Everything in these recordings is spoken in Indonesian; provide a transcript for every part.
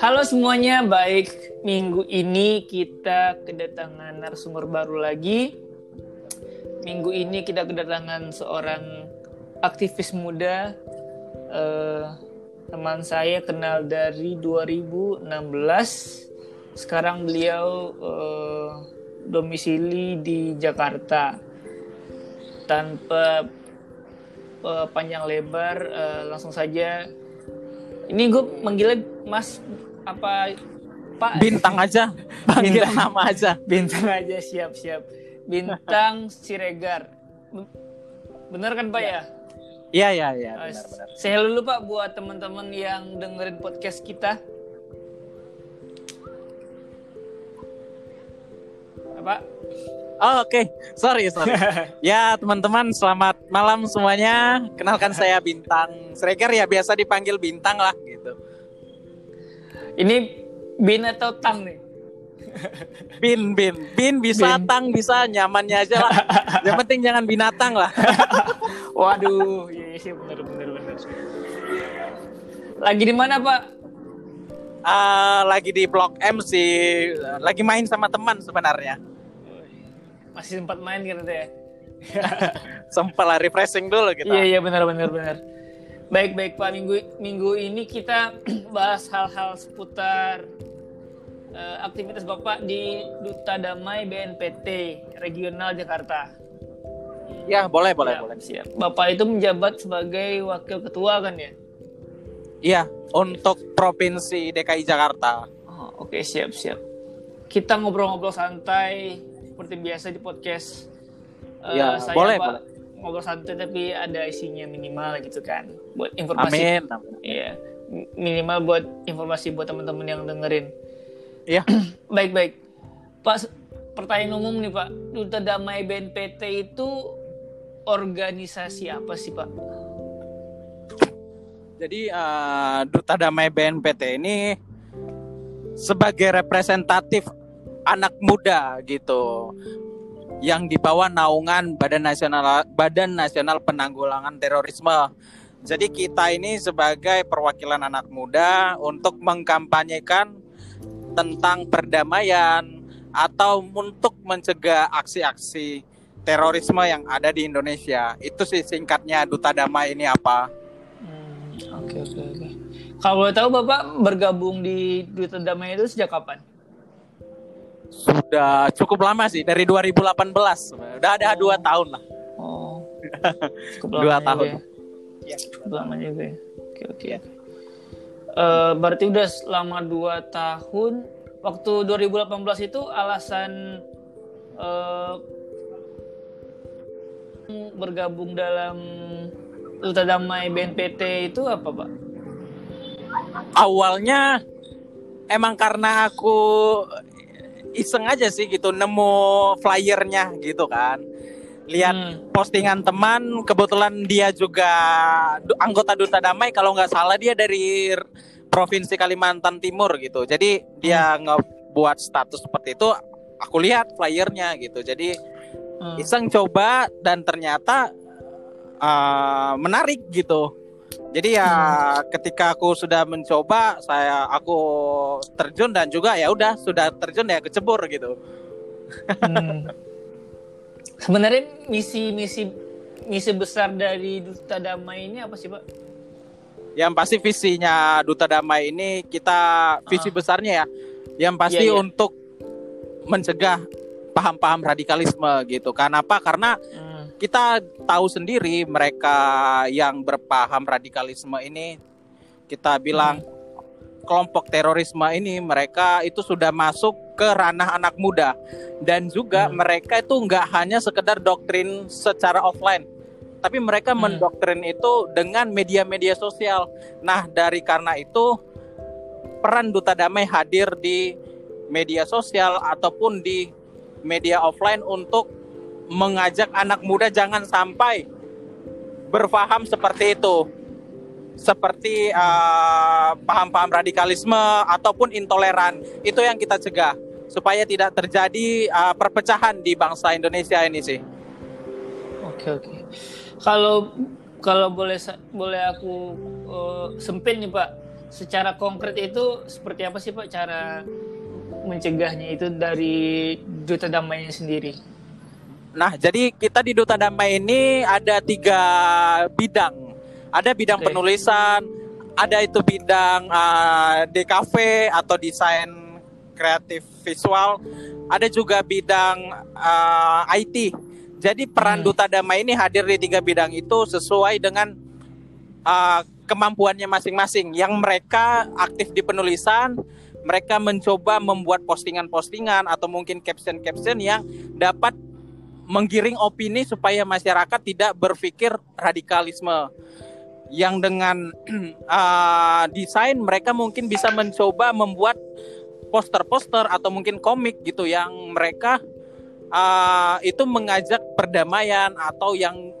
Halo semuanya, baik minggu ini kita kedatangan narasumber baru lagi. Minggu ini kita kedatangan seorang aktivis muda. Eh, teman saya kenal dari 2016. Sekarang beliau eh, domisili di Jakarta. Tanpa eh, panjang lebar, eh, langsung saja. Ini gue manggilnya Mas apa Pak Bintang aja, panggil Bintang. nama aja. Bintang aja siap siap. Bintang Siregar. Bener kan Pak ya? Iya, iya, iya. Uh, benar-benar. Saya dulu Pak buat teman-teman yang dengerin podcast kita. Apa? Oh, oke. Sorry, sorry. ya, teman-teman, selamat malam semuanya. Kenalkan saya Bintang Sregar ya, biasa dipanggil Bintang lah gitu. Ini bin atau tang nih? Bin, bin, bin bisa, Bin. tang bisa, nyamannya aja lah. Yang penting jangan binatang lah. Waduh, iya sih bener bener bener. Lagi di mana Pak? Ah, lagi di Blok M sih, lagi main sama teman sebenarnya. Masih sempat main gitu ya? Sempat lah refreshing dulu gitu. Iya iya benar benar benar. Baik baik Pak minggu minggu ini kita bahas hal-hal seputar eh, aktivitas Bapak di Duta Damai BNPT Regional Jakarta. Ya, boleh, boleh, Ya, boleh. Siap. Bapak itu menjabat sebagai wakil ketua kan ya? Iya, untuk Provinsi DKI Jakarta. Oh, Oke siap siap. Kita ngobrol-ngobrol santai seperti biasa di podcast. Ya, saya, boleh, Pak, boleh. Ngobrol santai tapi ada isinya minimal gitu kan. Buat informasi Amin. amin. Iya, M- minimal buat informasi buat teman-teman yang dengerin. Iya. Baik-baik. Pak, se- pertanyaan umum nih Pak. Duta Damai BNPT itu organisasi apa sih Pak? Jadi eh, Duta Damai BNPT ini sebagai representatif anak muda gitu yang dibawa naungan Badan Nasional Badan Nasional Penanggulangan Terorisme. Jadi kita ini sebagai perwakilan anak muda untuk mengkampanyekan tentang perdamaian atau untuk mencegah aksi-aksi terorisme yang ada di Indonesia. Itu sih singkatnya Duta Damai ini apa? Hmm, Oke oke oke. Kalau tahu Bapak bergabung di Duta Damai itu sejak kapan? Sudah cukup lama sih dari 2018. Udah ada Oh. dua tahun lah. Oh, cukup Dua lama tahun. juga ya. Cukup lama juga ya. Oke oke. Eh, berarti udah selama dua tahun. Waktu 2018 itu alasan eh, bergabung dalam Duta Damai BNPT itu apa, Pak? Awalnya emang karena aku iseng aja sih gitu nemu flyernya gitu kan. Lihat Hmm. postingan teman, kebetulan dia juga anggota Duta Damai kalau nggak salah dia dari Provinsi Kalimantan Timur gitu. Jadi dia ngebuat status seperti itu, aku lihat flyernya gitu. Jadi Hmm. iseng coba dan ternyata uh, menarik gitu. Jadi ya ketika aku sudah mencoba, saya aku terjun dan juga ya udah sudah terjun ya kecebur gitu. Hmm. Sebenarnya misi-misi misi besar dari Duta Damai ini apa sih, Pak? Yang pasti visinya Duta Damai ini kita visi Ah. besarnya ya. Yang pasti Iya, iya. untuk mencegah paham-paham radikalisme gitu. Kenapa? Karena Hmm. Kita tahu sendiri mereka yang berpaham radikalisme ini kita bilang kelompok terorisme ini mereka itu sudah masuk ke ranah anak muda dan juga Hmm. mereka itu nggak hanya sekedar doktrin secara offline tapi mereka Hmm. mendoktrin itu dengan media-media sosial. Nah, dari karena itu peran Duta Damai hadir di media sosial ataupun di media offline untuk mengajak anak muda jangan sampai berpaham seperti itu. Seperti eh, paham-paham radikalisme ataupun intoleran. Itu yang kita cegah supaya tidak terjadi eh, perpecahan di bangsa Indonesia ini sih. Oke oke. Kalau kalau boleh boleh aku uh, sempit nih Pak, secara konkret itu seperti apa sih Pak cara mencegahnya itu dari duta damainya sendiri? Nah, jadi kita di duta damai ini ada tiga bidang. Ada bidang okay. penulisan, ada itu bidang uh, DKV atau desain kreatif visual, ada juga bidang uh, IT jadi peran hmm. duta damai ini hadir di tiga bidang itu sesuai dengan uh, kemampuannya masing-masing. Yang mereka aktif di penulisan, mereka mencoba membuat postingan-postingan atau mungkin caption-caption yang dapat menggiring opini supaya masyarakat tidak berpikir radikalisme. Yang dengan uh, desain mereka mungkin bisa mencoba membuat poster-poster atau mungkin komik gitu yang mereka uh, itu mengajak perdamaian atau yang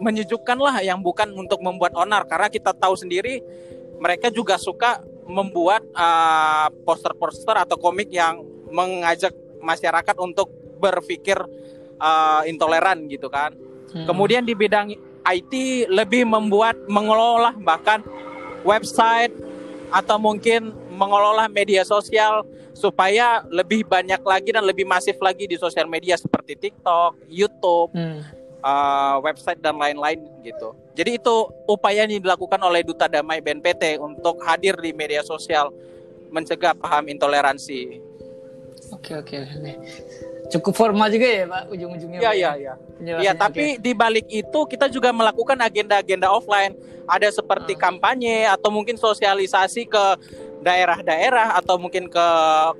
menyejukkan lah yang bukan untuk membuat onar karena kita tahu sendiri mereka juga suka membuat uh, poster-poster atau komik yang mengajak masyarakat untuk berpikir uh, intoleran gitu kan. Hmm. Kemudian di bidang IT lebih membuat mengelola bahkan website atau mungkin mengelola media sosial supaya lebih banyak lagi dan lebih masif lagi di sosial media seperti TikTok, YouTube, hmm. uh, website dan lain-lain gitu. Jadi itu upaya yang dilakukan oleh Duta Damai BNPT untuk hadir di media sosial mencegah paham intoleransi. Oke oke oke. Cukup formal juga ya Pak ujung-ujungnya. Iya iya iya. Iya tapi di balik itu kita juga melakukan agenda-agenda offline. Ada seperti hmm. kampanye atau mungkin sosialisasi ke daerah-daerah atau mungkin ke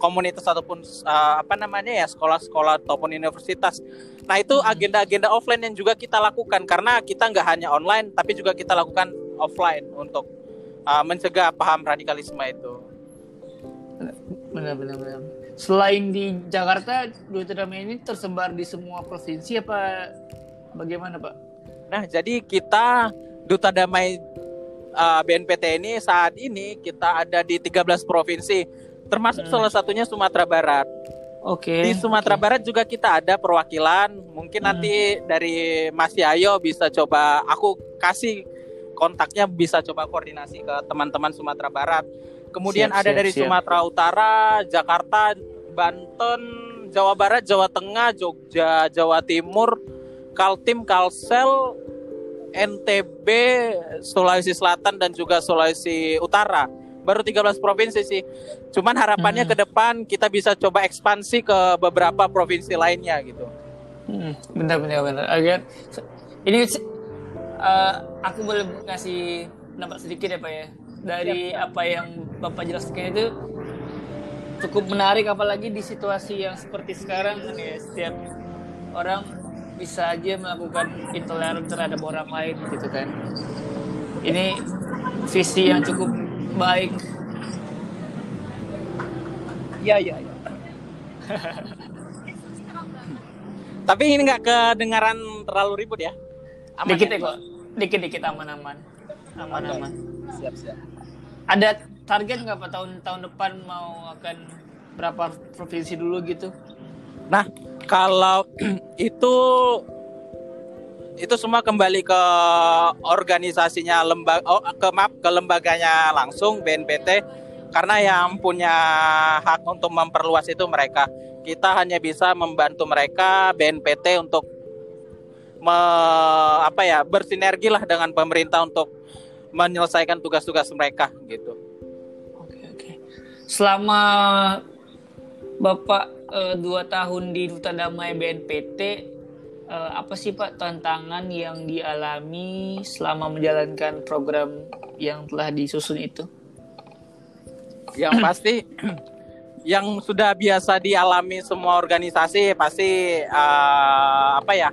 komunitas ataupun uh, apa namanya ya sekolah-sekolah ataupun universitas. Nah itu hmm. agenda-agenda offline yang juga kita lakukan karena kita nggak hanya online tapi juga kita lakukan offline untuk uh, mencegah paham radikalisme itu. Benar-benar. Selain di Jakarta, Duta Damai ini tersebar di semua provinsi apa bagaimana Pak? Nah jadi kita Duta Damai uh, BNPT ini saat ini kita ada di 13 provinsi, termasuk hmm. salah satunya Sumatera Barat. Oke. Okay, di Sumatera okay. Barat juga kita ada perwakilan. Mungkin hmm. nanti dari Mas Yayo bisa coba aku kasih kontaknya bisa coba koordinasi ke teman-teman Sumatera Barat. Kemudian siap, ada siap, dari siap. Sumatera Utara, Jakarta, Banten, Jawa Barat, Jawa Tengah, Jogja, Jawa Timur, Kaltim, Kalsel, NTB, Sulawesi Selatan dan juga Sulawesi Utara. Baru 13 provinsi sih. Cuman harapannya hmm. ke depan kita bisa coba ekspansi ke beberapa provinsi lainnya gitu. Hmm, benar benar benar. Agar ini uh, aku boleh ngasih nampak sedikit ya Pak ya. Dari ya. apa yang Bapak jelaskan itu cukup menarik apalagi di situasi yang seperti sekarang kan ya. Setiap orang bisa aja melakukan intoleran terhadap orang lain gitu kan. Ini visi yang cukup baik. Ya ya ya. Tapi ini nggak kedengaran terlalu ribut ya? Aman dikit ya kok. Dikit dikit aman aman ada target nggak pak tahun tahun depan mau akan berapa provinsi dulu gitu Nah, kalau itu itu semua kembali ke organisasinya lembaga oh, ke map ke lembaganya langsung BNPT karena yang punya hak untuk memperluas itu mereka. Kita hanya bisa membantu mereka BNPT untuk me, apa ya bersinergi lah dengan pemerintah untuk menyelesaikan tugas-tugas mereka gitu. Oke oke. Selama Bapak uh, dua tahun di Duta Damai BNPT uh, apa sih Pak tantangan yang dialami selama menjalankan program yang telah disusun itu? Yang pasti yang sudah biasa dialami semua organisasi pasti uh, apa ya?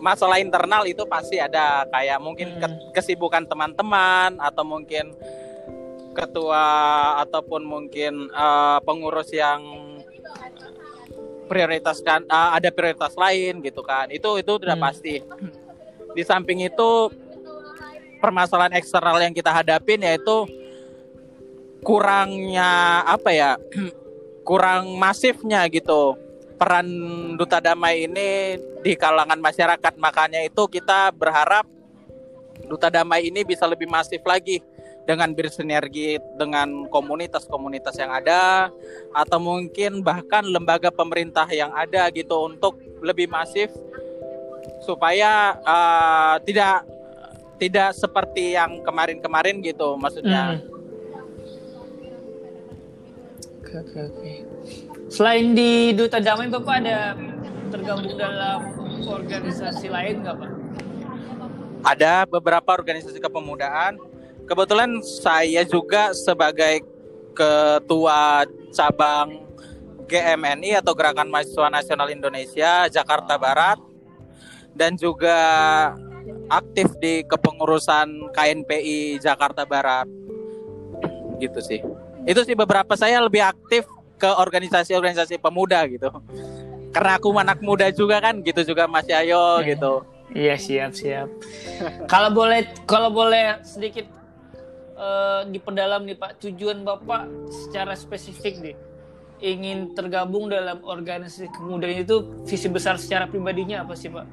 Masalah internal itu pasti ada kayak mungkin hmm. kesibukan teman-teman atau mungkin ketua ataupun mungkin uh, pengurus yang prioritaskan uh, ada prioritas lain gitu kan itu itu sudah hmm. pasti di samping itu permasalahan eksternal yang kita hadapin yaitu kurangnya apa ya kurang masifnya gitu peran duta damai ini di kalangan masyarakat. Makanya itu kita berharap duta damai ini bisa lebih masif lagi dengan bersinergi dengan komunitas-komunitas yang ada atau mungkin bahkan lembaga pemerintah yang ada gitu untuk lebih masif supaya uh, tidak tidak seperti yang kemarin-kemarin gitu maksudnya. Hmm. Oke oke oke. Selain di Duta Damai Bapak ada tergabung dalam organisasi lain nggak Pak? Ada beberapa organisasi kepemudaan. Kebetulan saya juga sebagai ketua cabang GMNI atau Gerakan Mahasiswa Nasional Indonesia Jakarta Barat dan juga aktif di kepengurusan KNPI Jakarta Barat. Gitu sih. Itu sih beberapa saya lebih aktif ke organisasi-organisasi pemuda gitu. Karena aku anak muda juga kan, gitu juga Mas Yayo Ya. gitu. Iya siap siap. kalau boleh kalau boleh sedikit eh, diperdalam nih Pak tujuan Bapak secara spesifik nih ingin tergabung dalam organisasi kemudaan itu visi besar secara pribadinya apa sih Pak?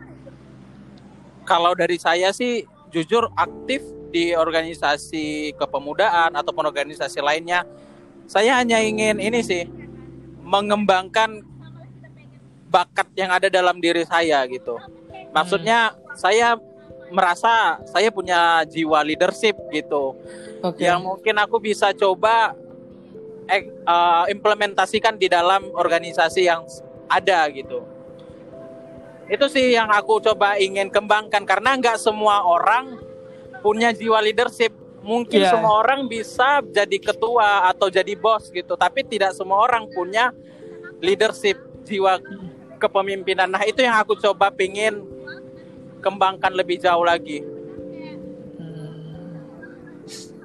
Kalau dari saya sih jujur aktif di organisasi kepemudaan ataupun organisasi lainnya. Saya hanya ingin ini sih mengembangkan bakat yang ada dalam diri saya gitu. Maksudnya saya merasa saya punya jiwa leadership gitu. Oke. yang mungkin aku bisa coba ek- eh, implementasikan di dalam organisasi yang ada gitu. Itu sih yang aku coba ingin kembangkan karena nggak semua orang punya jiwa leadership. Mungkin Iya. semua orang bisa jadi ketua atau jadi bos gitu, tapi tidak semua orang punya leadership jiwa kepemimpinan. Nah itu yang aku coba pingin kembangkan lebih jauh lagi. Hmm.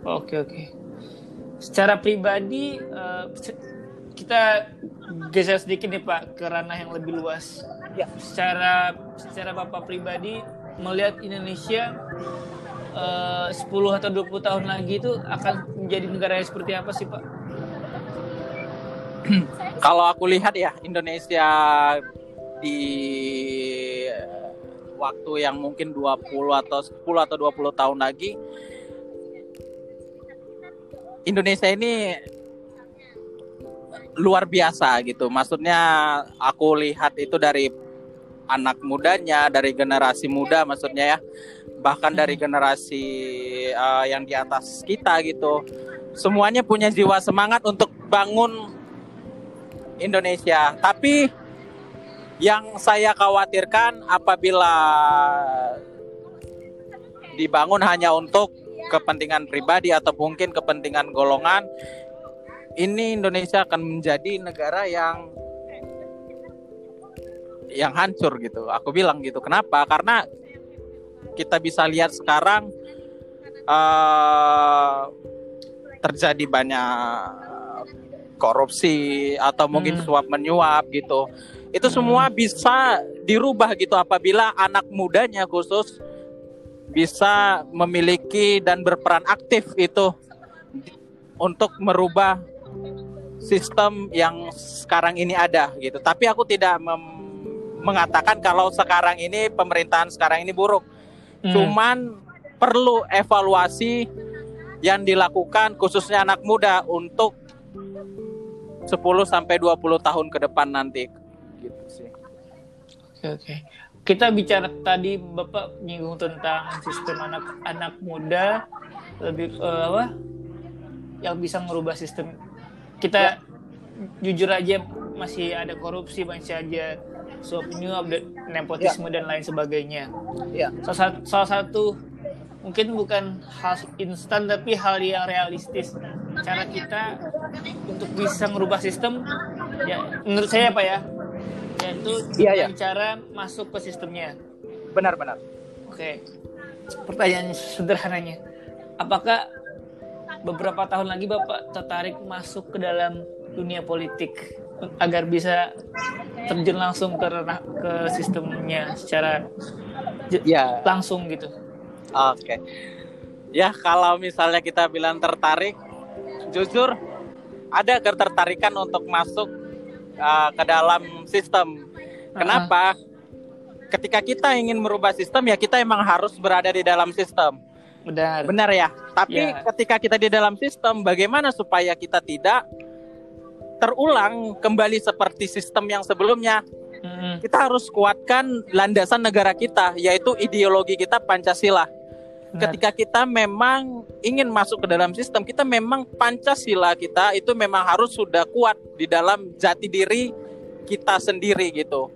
Oke oke. Secara pribadi se- kita geser sedikit nih Pak ke ranah yang lebih luas. Ya. Secara secara Bapak pribadi melihat Indonesia eh, 10 atau 20 tahun lagi itu akan menjadi negara yang seperti apa sih Pak? Kalau aku lihat ya Indonesia di eh, waktu yang mungkin 20 atau 10 atau 20 tahun lagi Indonesia ini luar biasa gitu. Maksudnya aku lihat itu dari anak mudanya, dari generasi muda maksudnya ya. Bahkan dari generasi eh, yang di atas kita gitu. Semuanya punya jiwa semangat untuk bangun Indonesia. Tapi yang saya khawatirkan apabila dibangun hanya untuk kepentingan pribadi atau mungkin kepentingan golongan, ini Indonesia akan menjadi negara yang yang hancur gitu. Aku bilang gitu. Kenapa? Karena kita bisa lihat sekarang eh, terjadi banyak korupsi atau mungkin Hmm. suap menyuap gitu. Itu semua bisa dirubah gitu apabila anak mudanya khusus bisa memiliki dan berperan aktif itu untuk merubah sistem yang sekarang ini ada gitu. Tapi aku tidak mem- mengatakan kalau sekarang ini pemerintahan sekarang ini buruk. Hmm. Cuman perlu evaluasi yang dilakukan khususnya anak muda untuk 10 sampai 20 tahun ke depan nanti gitu sih. Oke oke. Kita bicara tadi Bapak nyinggung tentang sistem anak-anak muda lebih eh, apa? Yang bisa merubah sistem. Kita jujur aja masih ada korupsi, masih aja suap menyuap, dan nepotisme dan lain sebagainya. Iya. Salah satu, salah satu mungkin bukan hal instan tapi hal yang realistis. Cara kita untuk bisa merubah sistem ya menurut saya apa ya? Yaitu Iya, dengan cara masuk ke sistemnya. Benar-benar. Oke. Pertanyaan sederhananya. Apakah beberapa tahun lagi Bapak tertarik masuk ke dalam dunia politik agar bisa terjun langsung ke ranah- ke sistemnya secara Ya. langsung gitu. Oke. Ya kalau misalnya kita bilang tertarik, jujur ada ketertarikan untuk masuk uh, ke dalam sistem. Kenapa? Ketika kita ingin merubah sistem ya kita emang harus berada di dalam sistem. Benar. Benar ya. Tapi Ya. ketika kita di dalam sistem, bagaimana supaya kita tidak terulang kembali seperti sistem yang sebelumnya? Mm-mm. Kita harus kuatkan landasan negara kita, yaitu ideologi kita Pancasila. Benar. Ketika kita memang ingin masuk ke dalam sistem, kita memang Pancasila kita itu memang harus sudah kuat di dalam jati diri kita sendiri gitu.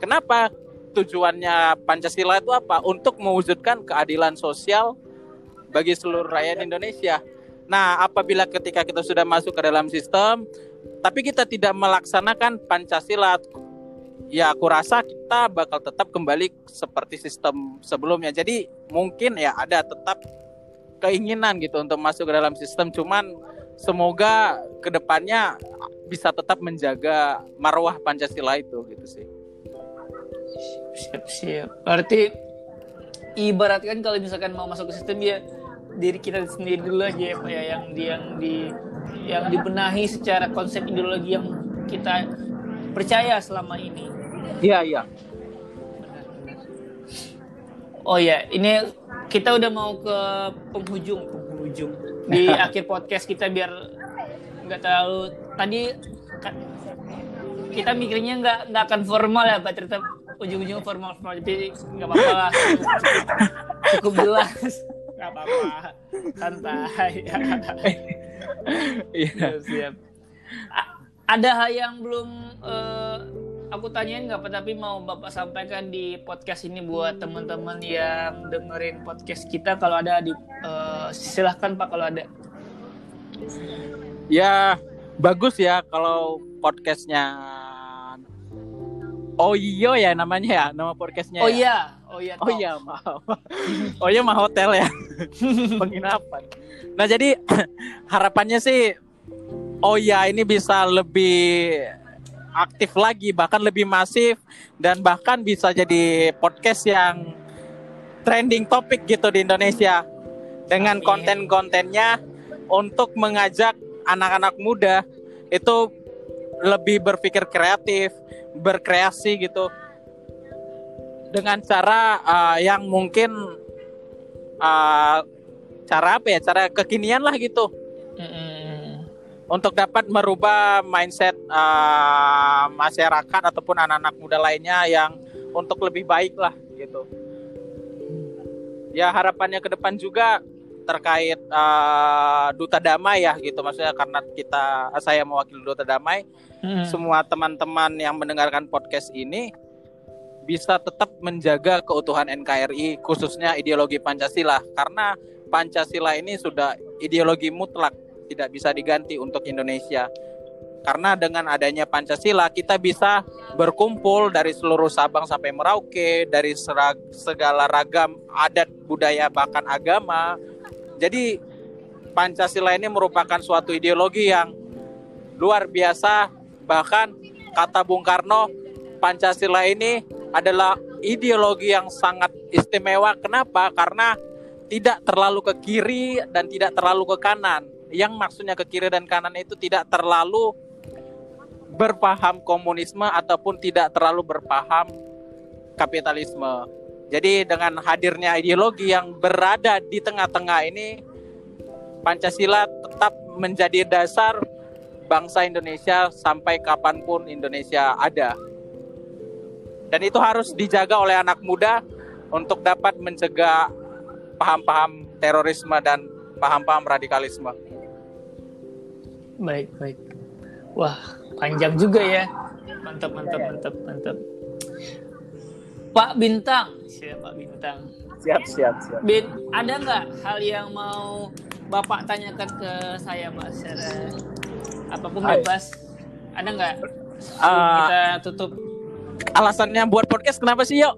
Kenapa? Tujuannya Pancasila itu apa? Untuk mewujudkan keadilan sosial bagi seluruh rakyat Indonesia. Nah, apabila ketika kita sudah masuk ke dalam sistem, tapi kita tidak melaksanakan Pancasila, ya aku rasa kita bakal tetap kembali seperti sistem sebelumnya. Jadi mungkin ya ada tetap keinginan gitu untuk masuk ke dalam sistem, cuman semoga ke depannya bisa tetap menjaga marwah Pancasila itu gitu sih. Siap, siap. Berarti ibaratkan kalau misalkan mau masuk ke sistem ya diri kita sendiri dulu aja ya Pak ya yang yang di yang dibenahi secara konsep ideologi yang kita percaya selama ini. Iya iya. Oh ya, ini kita udah mau ke penghujung, penghujung di akhir podcast kita biar nggak terlalu tadi kita mikirnya nggak nggak akan formal ya, Pak. Ternyata ujung-ujung formal formal jadi nggak apa-apa lah, cukup, cukup jelas, nggak apa-apa, santai. Iya. siap, siap. Ada hal yang belum eh, aku tanyain nggak apa tapi mau bapak sampaikan di podcast ini buat teman-teman yang dengerin podcast kita kalau ada di eh, silahkan pak kalau ada Ya bagus ya kalau podcastnya Oh iyo ya namanya ya nama podcastnya. oh ya? iya oh iya Oh iya maaf. Oh iya mah hotel ya. Penginapan. Nah jadi harapannya sih Oh iya ini bisa lebih aktif lagi bahkan lebih masif dan bahkan bisa jadi podcast yang trending topik gitu di Indonesia. Dengan konten-kontennya untuk mengajak anak-anak muda itu lebih berpikir kreatif, berkreasi gitu. Dengan cara uh, yang mungkin uh, cara apa ya? Cara kekinian lah gitu. Mm-mm. untuk dapat merubah mindset uh, masyarakat ataupun anak-anak muda lainnya yang untuk lebih baik lah gitu. Ya harapannya ke depan juga terkait uh, duta damai ya gitu. Maksudnya karena kita saya mewakili duta damai Mm-mm. semua teman-teman yang mendengarkan podcast ini bisa tetap menjaga keutuhan NKRI khususnya ideologi Pancasila. Karena Pancasila ini sudah ideologi mutlak tidak bisa diganti untuk Indonesia. Karena dengan adanya Pancasila kita bisa berkumpul dari seluruh Sabang sampai Merauke dari serag- segala ragam adat budaya bahkan agama. Jadi Pancasila ini merupakan suatu ideologi yang luar biasa. Bahkan kata Bung Karno Pancasila ini adalah ideologi yang sangat istimewa. Kenapa? Karena tidak terlalu ke kiri dan tidak terlalu ke kanan yang maksudnya ke kiri dan kanan itu tidak terlalu berpaham komunisme ataupun tidak terlalu berpaham kapitalisme jadi dengan hadirnya ideologi yang berada di tengah-tengah ini Pancasila tetap menjadi dasar bangsa Indonesia sampai kapan pun Indonesia ada. Dan itu harus dijaga oleh anak muda untuk dapat mencegah paham-paham terorisme dan paham-paham radikalisme. baik baik wah panjang juga ya mantap mantap mantap mantap Pak Bintang siapa Pak Bintang Siap, siap, siap. Bin, ada nggak hal yang mau Bapak tanyakan ke saya, Pak? Secara apa pun Hai. bebas. Ada nggak? Ah. kita tutup Alasannya buat podcast kenapa sih, yuk?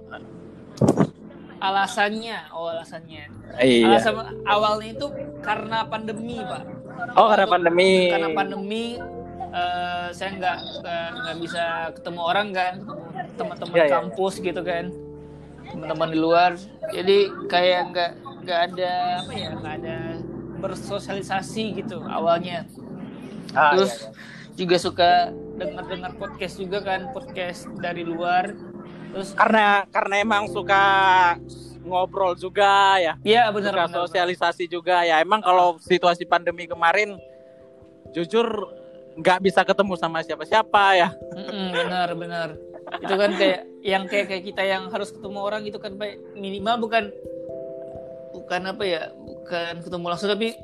Alasannya. Oh, alasannya. Iya. Alasan awalnya itu karena pandemi, Pak. Oh, karena pandemi. Karena pandemi eh, saya nggak nggak bisa ketemu orang kan, teman-teman Iya, iya. kampus gitu kan, teman-teman di luar. Jadi kayak nggak nggak ada apa ya, nggak ada bersosialisasi gitu awalnya. Ah, Terus iya, iya. juga suka dengar-dengar podcast juga kan podcast dari luar terus karena karena emang suka ngobrol juga ya. Iya benar suka benar sosialisasi juga ya. Emang kalau situasi pandemi kemarin jujur nggak bisa ketemu sama siapa-siapa ya. Mm-mm, benar benar. Itu kan kayak yang kayak kayak kita yang harus ketemu orang itu kan minimal bukan bukan apa ya bukan ketemu langsung tapi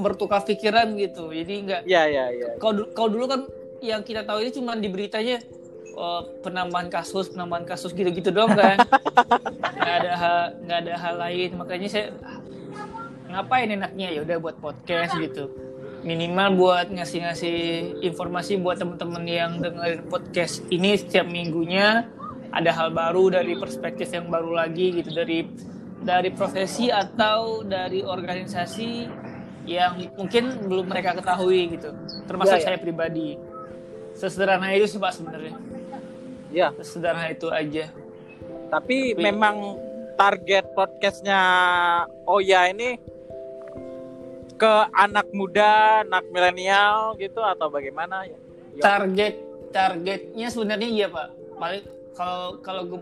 bertukar pikiran gitu. Jadi nggak ya ya ya kalau du- kalau dulu kan yang kita tahu ini cuma di beritanya oh, penambahan kasus penambahan kasus gitu-gitu doang kan? Nggak ada hal nggak ada hal lain. Makanya saya ngapain enaknya ya udah buat podcast gitu? Minimal buat ngasih-ngasih informasi buat teman-teman yang dengerin podcast ini setiap minggunya. Ada hal baru dari perspektif yang baru lagi gitu dari dari profesi atau dari organisasi yang mungkin belum mereka ketahui gitu. Termasuk Ya, ya. saya pribadi. Sesederhana itu sih pak sebenarnya ya sesederhana itu aja. Tapi Tapi- memang target podcastnya Oya ini ke anak muda anak milenial gitu atau bagaimana? Ya target targetnya sebenarnya iya pak. Paling kalau kalau gue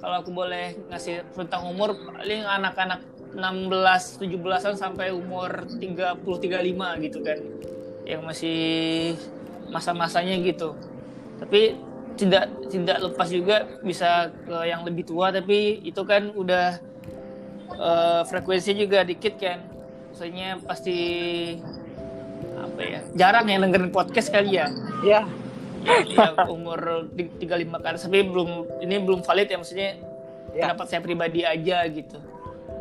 kalau aku boleh ngasih rentang umur paling anak-anak 16 17-an sampai umur 30 35 gitu kan. Yang masih masa-masanya gitu. Tapi tidak tidak lepas juga bisa ke yang lebih tua tapi itu kan udah eh, frekuensi juga dikit kan. Maksudnya pasti apa ya jarang yang dengerin podcast kali ya. Ya yang umur ti- 35 ke atas tapi belum ini belum valid ya maksudnya Ya. pendapat saya pribadi aja gitu.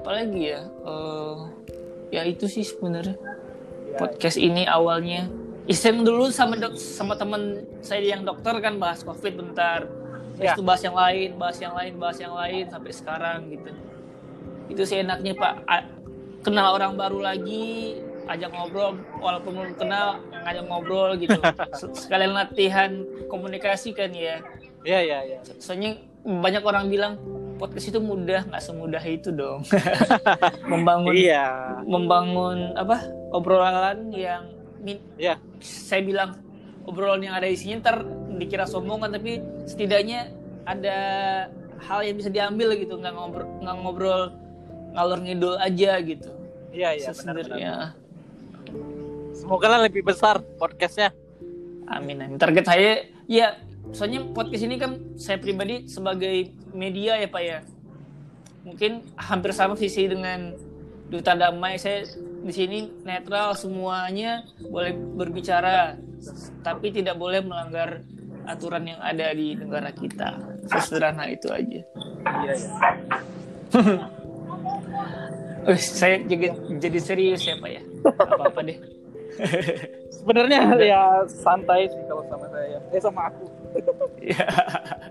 Apalagi ya eh, ya itu sih sebenarnya Ya, podcast ini awalnya iseng dulu sama dok sama teman saya yang dokter kan bahas covid bentar. Terus Ya. itu bahas yang lain bahas yang lain bahas yang lain sampai sekarang gitu. Itu sih enaknya pak. A- kenal orang baru lagi ajak ngobrol walaupun belum kenal ngajak ngobrol gitu. Se- sekalian latihan komunikasi kan ya. Ya ya ya soalnya banyak orang bilang podcast itu mudah nggak semudah itu dong. Membangun iya. membangun apa obrolan yang ya saya bilang obrolan yang ada isinya ntar dikira sombongan tapi setidaknya ada hal yang bisa diambil gitu. Nggak ngobrol nggak ngobrol ngalor ngidul aja gitu. Iya iya benar benar. Sebenarnya. Semoga lah lebih besar podcastnya. Amin amin. Target saya ya soalnya podcast ini kan saya pribadi sebagai media ya pak ya. Mungkin hampir sama visi dengan duta damai. Saya di sini netral semuanya boleh berbicara tapi tidak boleh melanggar aturan yang ada di negara kita. Sesederhana itu aja. Iya iya. Wih, saya jadi, jadi serius ya pak ya? Apa apa deh. Sebenarnya ya santai sih kalau sama saya eh sama aku. Ya.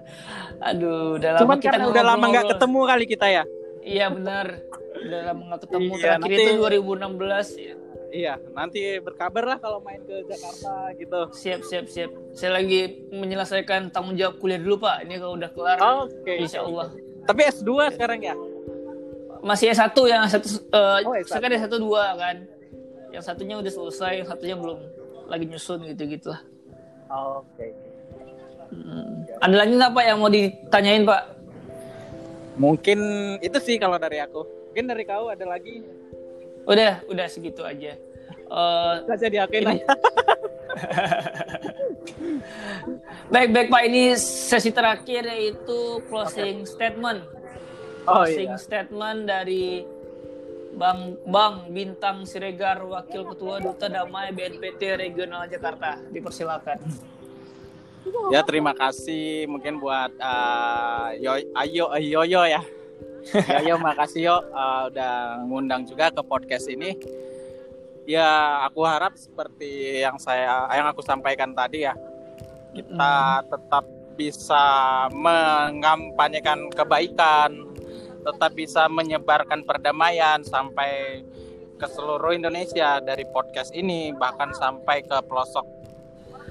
aduh udah lama cuman kita karena udah lama nggak ketemu kali kita ya. Iya benar. Udah lama nggak ketemu. Iya, Terakhir nanti- itu 2016 ya. iya nanti berkabar lah kalau main ke Jakarta gitu Siap siap siap. Saya lagi menyelesaikan tanggung jawab kuliah dulu Pak. Ini kalau udah kelar, oke Insya Allah. tapi S2 sekarang ya Masih S1 yang satu eh Oh, S1. sekarang S1 dua kan. Yang satunya udah selesai, yang satunya belum lagi nyusun gitu gitulah. oke Hmm. Ada lagi nggak Pak yang mau ditanyain Pak? mungkin itu sih kalau dari aku mungkin dari kau ada lagi Udah, udah segitu aja. Eh, saja diakuin Ini- baik baik Pak ini sesi terakhir yaitu closing statement. oh closing iya statement dari Bang Bang Bintang Siregar Wakil Ketua Duta Damai BNPT Regional Jakarta. Dipersilakan. ya terima kasih mungkin buat uh, yo ayo yoyo ya yoyo makasih yo. Uh, udah ngundang juga ke podcast ini. Ya aku harap seperti yang saya yang aku sampaikan tadi ya kita tetap bisa mengampanyekan kebaikan tetap bisa menyebarkan perdamaian sampai ke seluruh Indonesia dari podcast ini bahkan sampai ke pelosok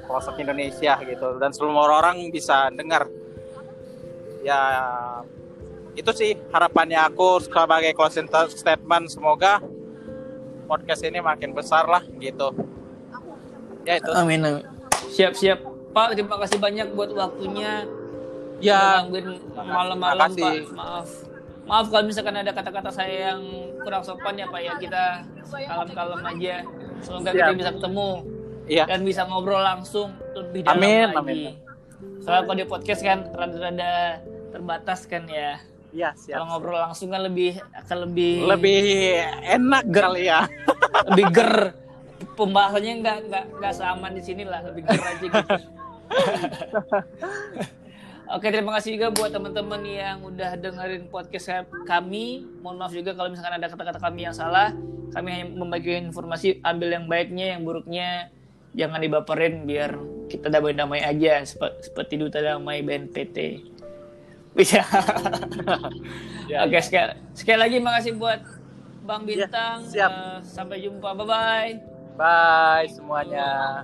pelosok Indonesia gitu. Dan semua orang bisa dengar. Ya itu sih harapannya aku sebagai closing statement semoga podcast ini makin besar lah gitu ya itu Amin. amin. Siap siap Pak, terima kasih banyak buat waktunya. Ya, malam-malam Pak. Maaf. Maaf kalau misalkan ada kata-kata saya yang kurang sopan ya Pak ya. Kita kalem-kalem aja. Semoga kita Siap. bisa ketemu iya. dan bisa ngobrol langsung lebih dalam Amin, lagi. amin. Soalnya kalau di podcast kan rada-rada terbatas kan ya. Iya, Kalau ngobrol langsung kan lebih akan lebih Lebih enak kali ya. lebih ger. Pembahasannya nggak nggak nggak seaman di sini lah, lebih ger aja gitu. Oke, terima kasih juga buat teman-teman yang udah dengerin podcast kami. Mohon maaf juga kalau misalkan ada kata-kata kami yang salah. Kami hanya membagikan informasi, ambil yang baiknya, yang buruknya jangan dibaperin biar kita damai-damai aja sepe- seperti duta damai BNPT. Bisa. Ya, Oke, sekali, sekali lagi makasih buat Bang Ya, Bintang. siap. Eh, sampai jumpa. Bye bye. Bye semuanya.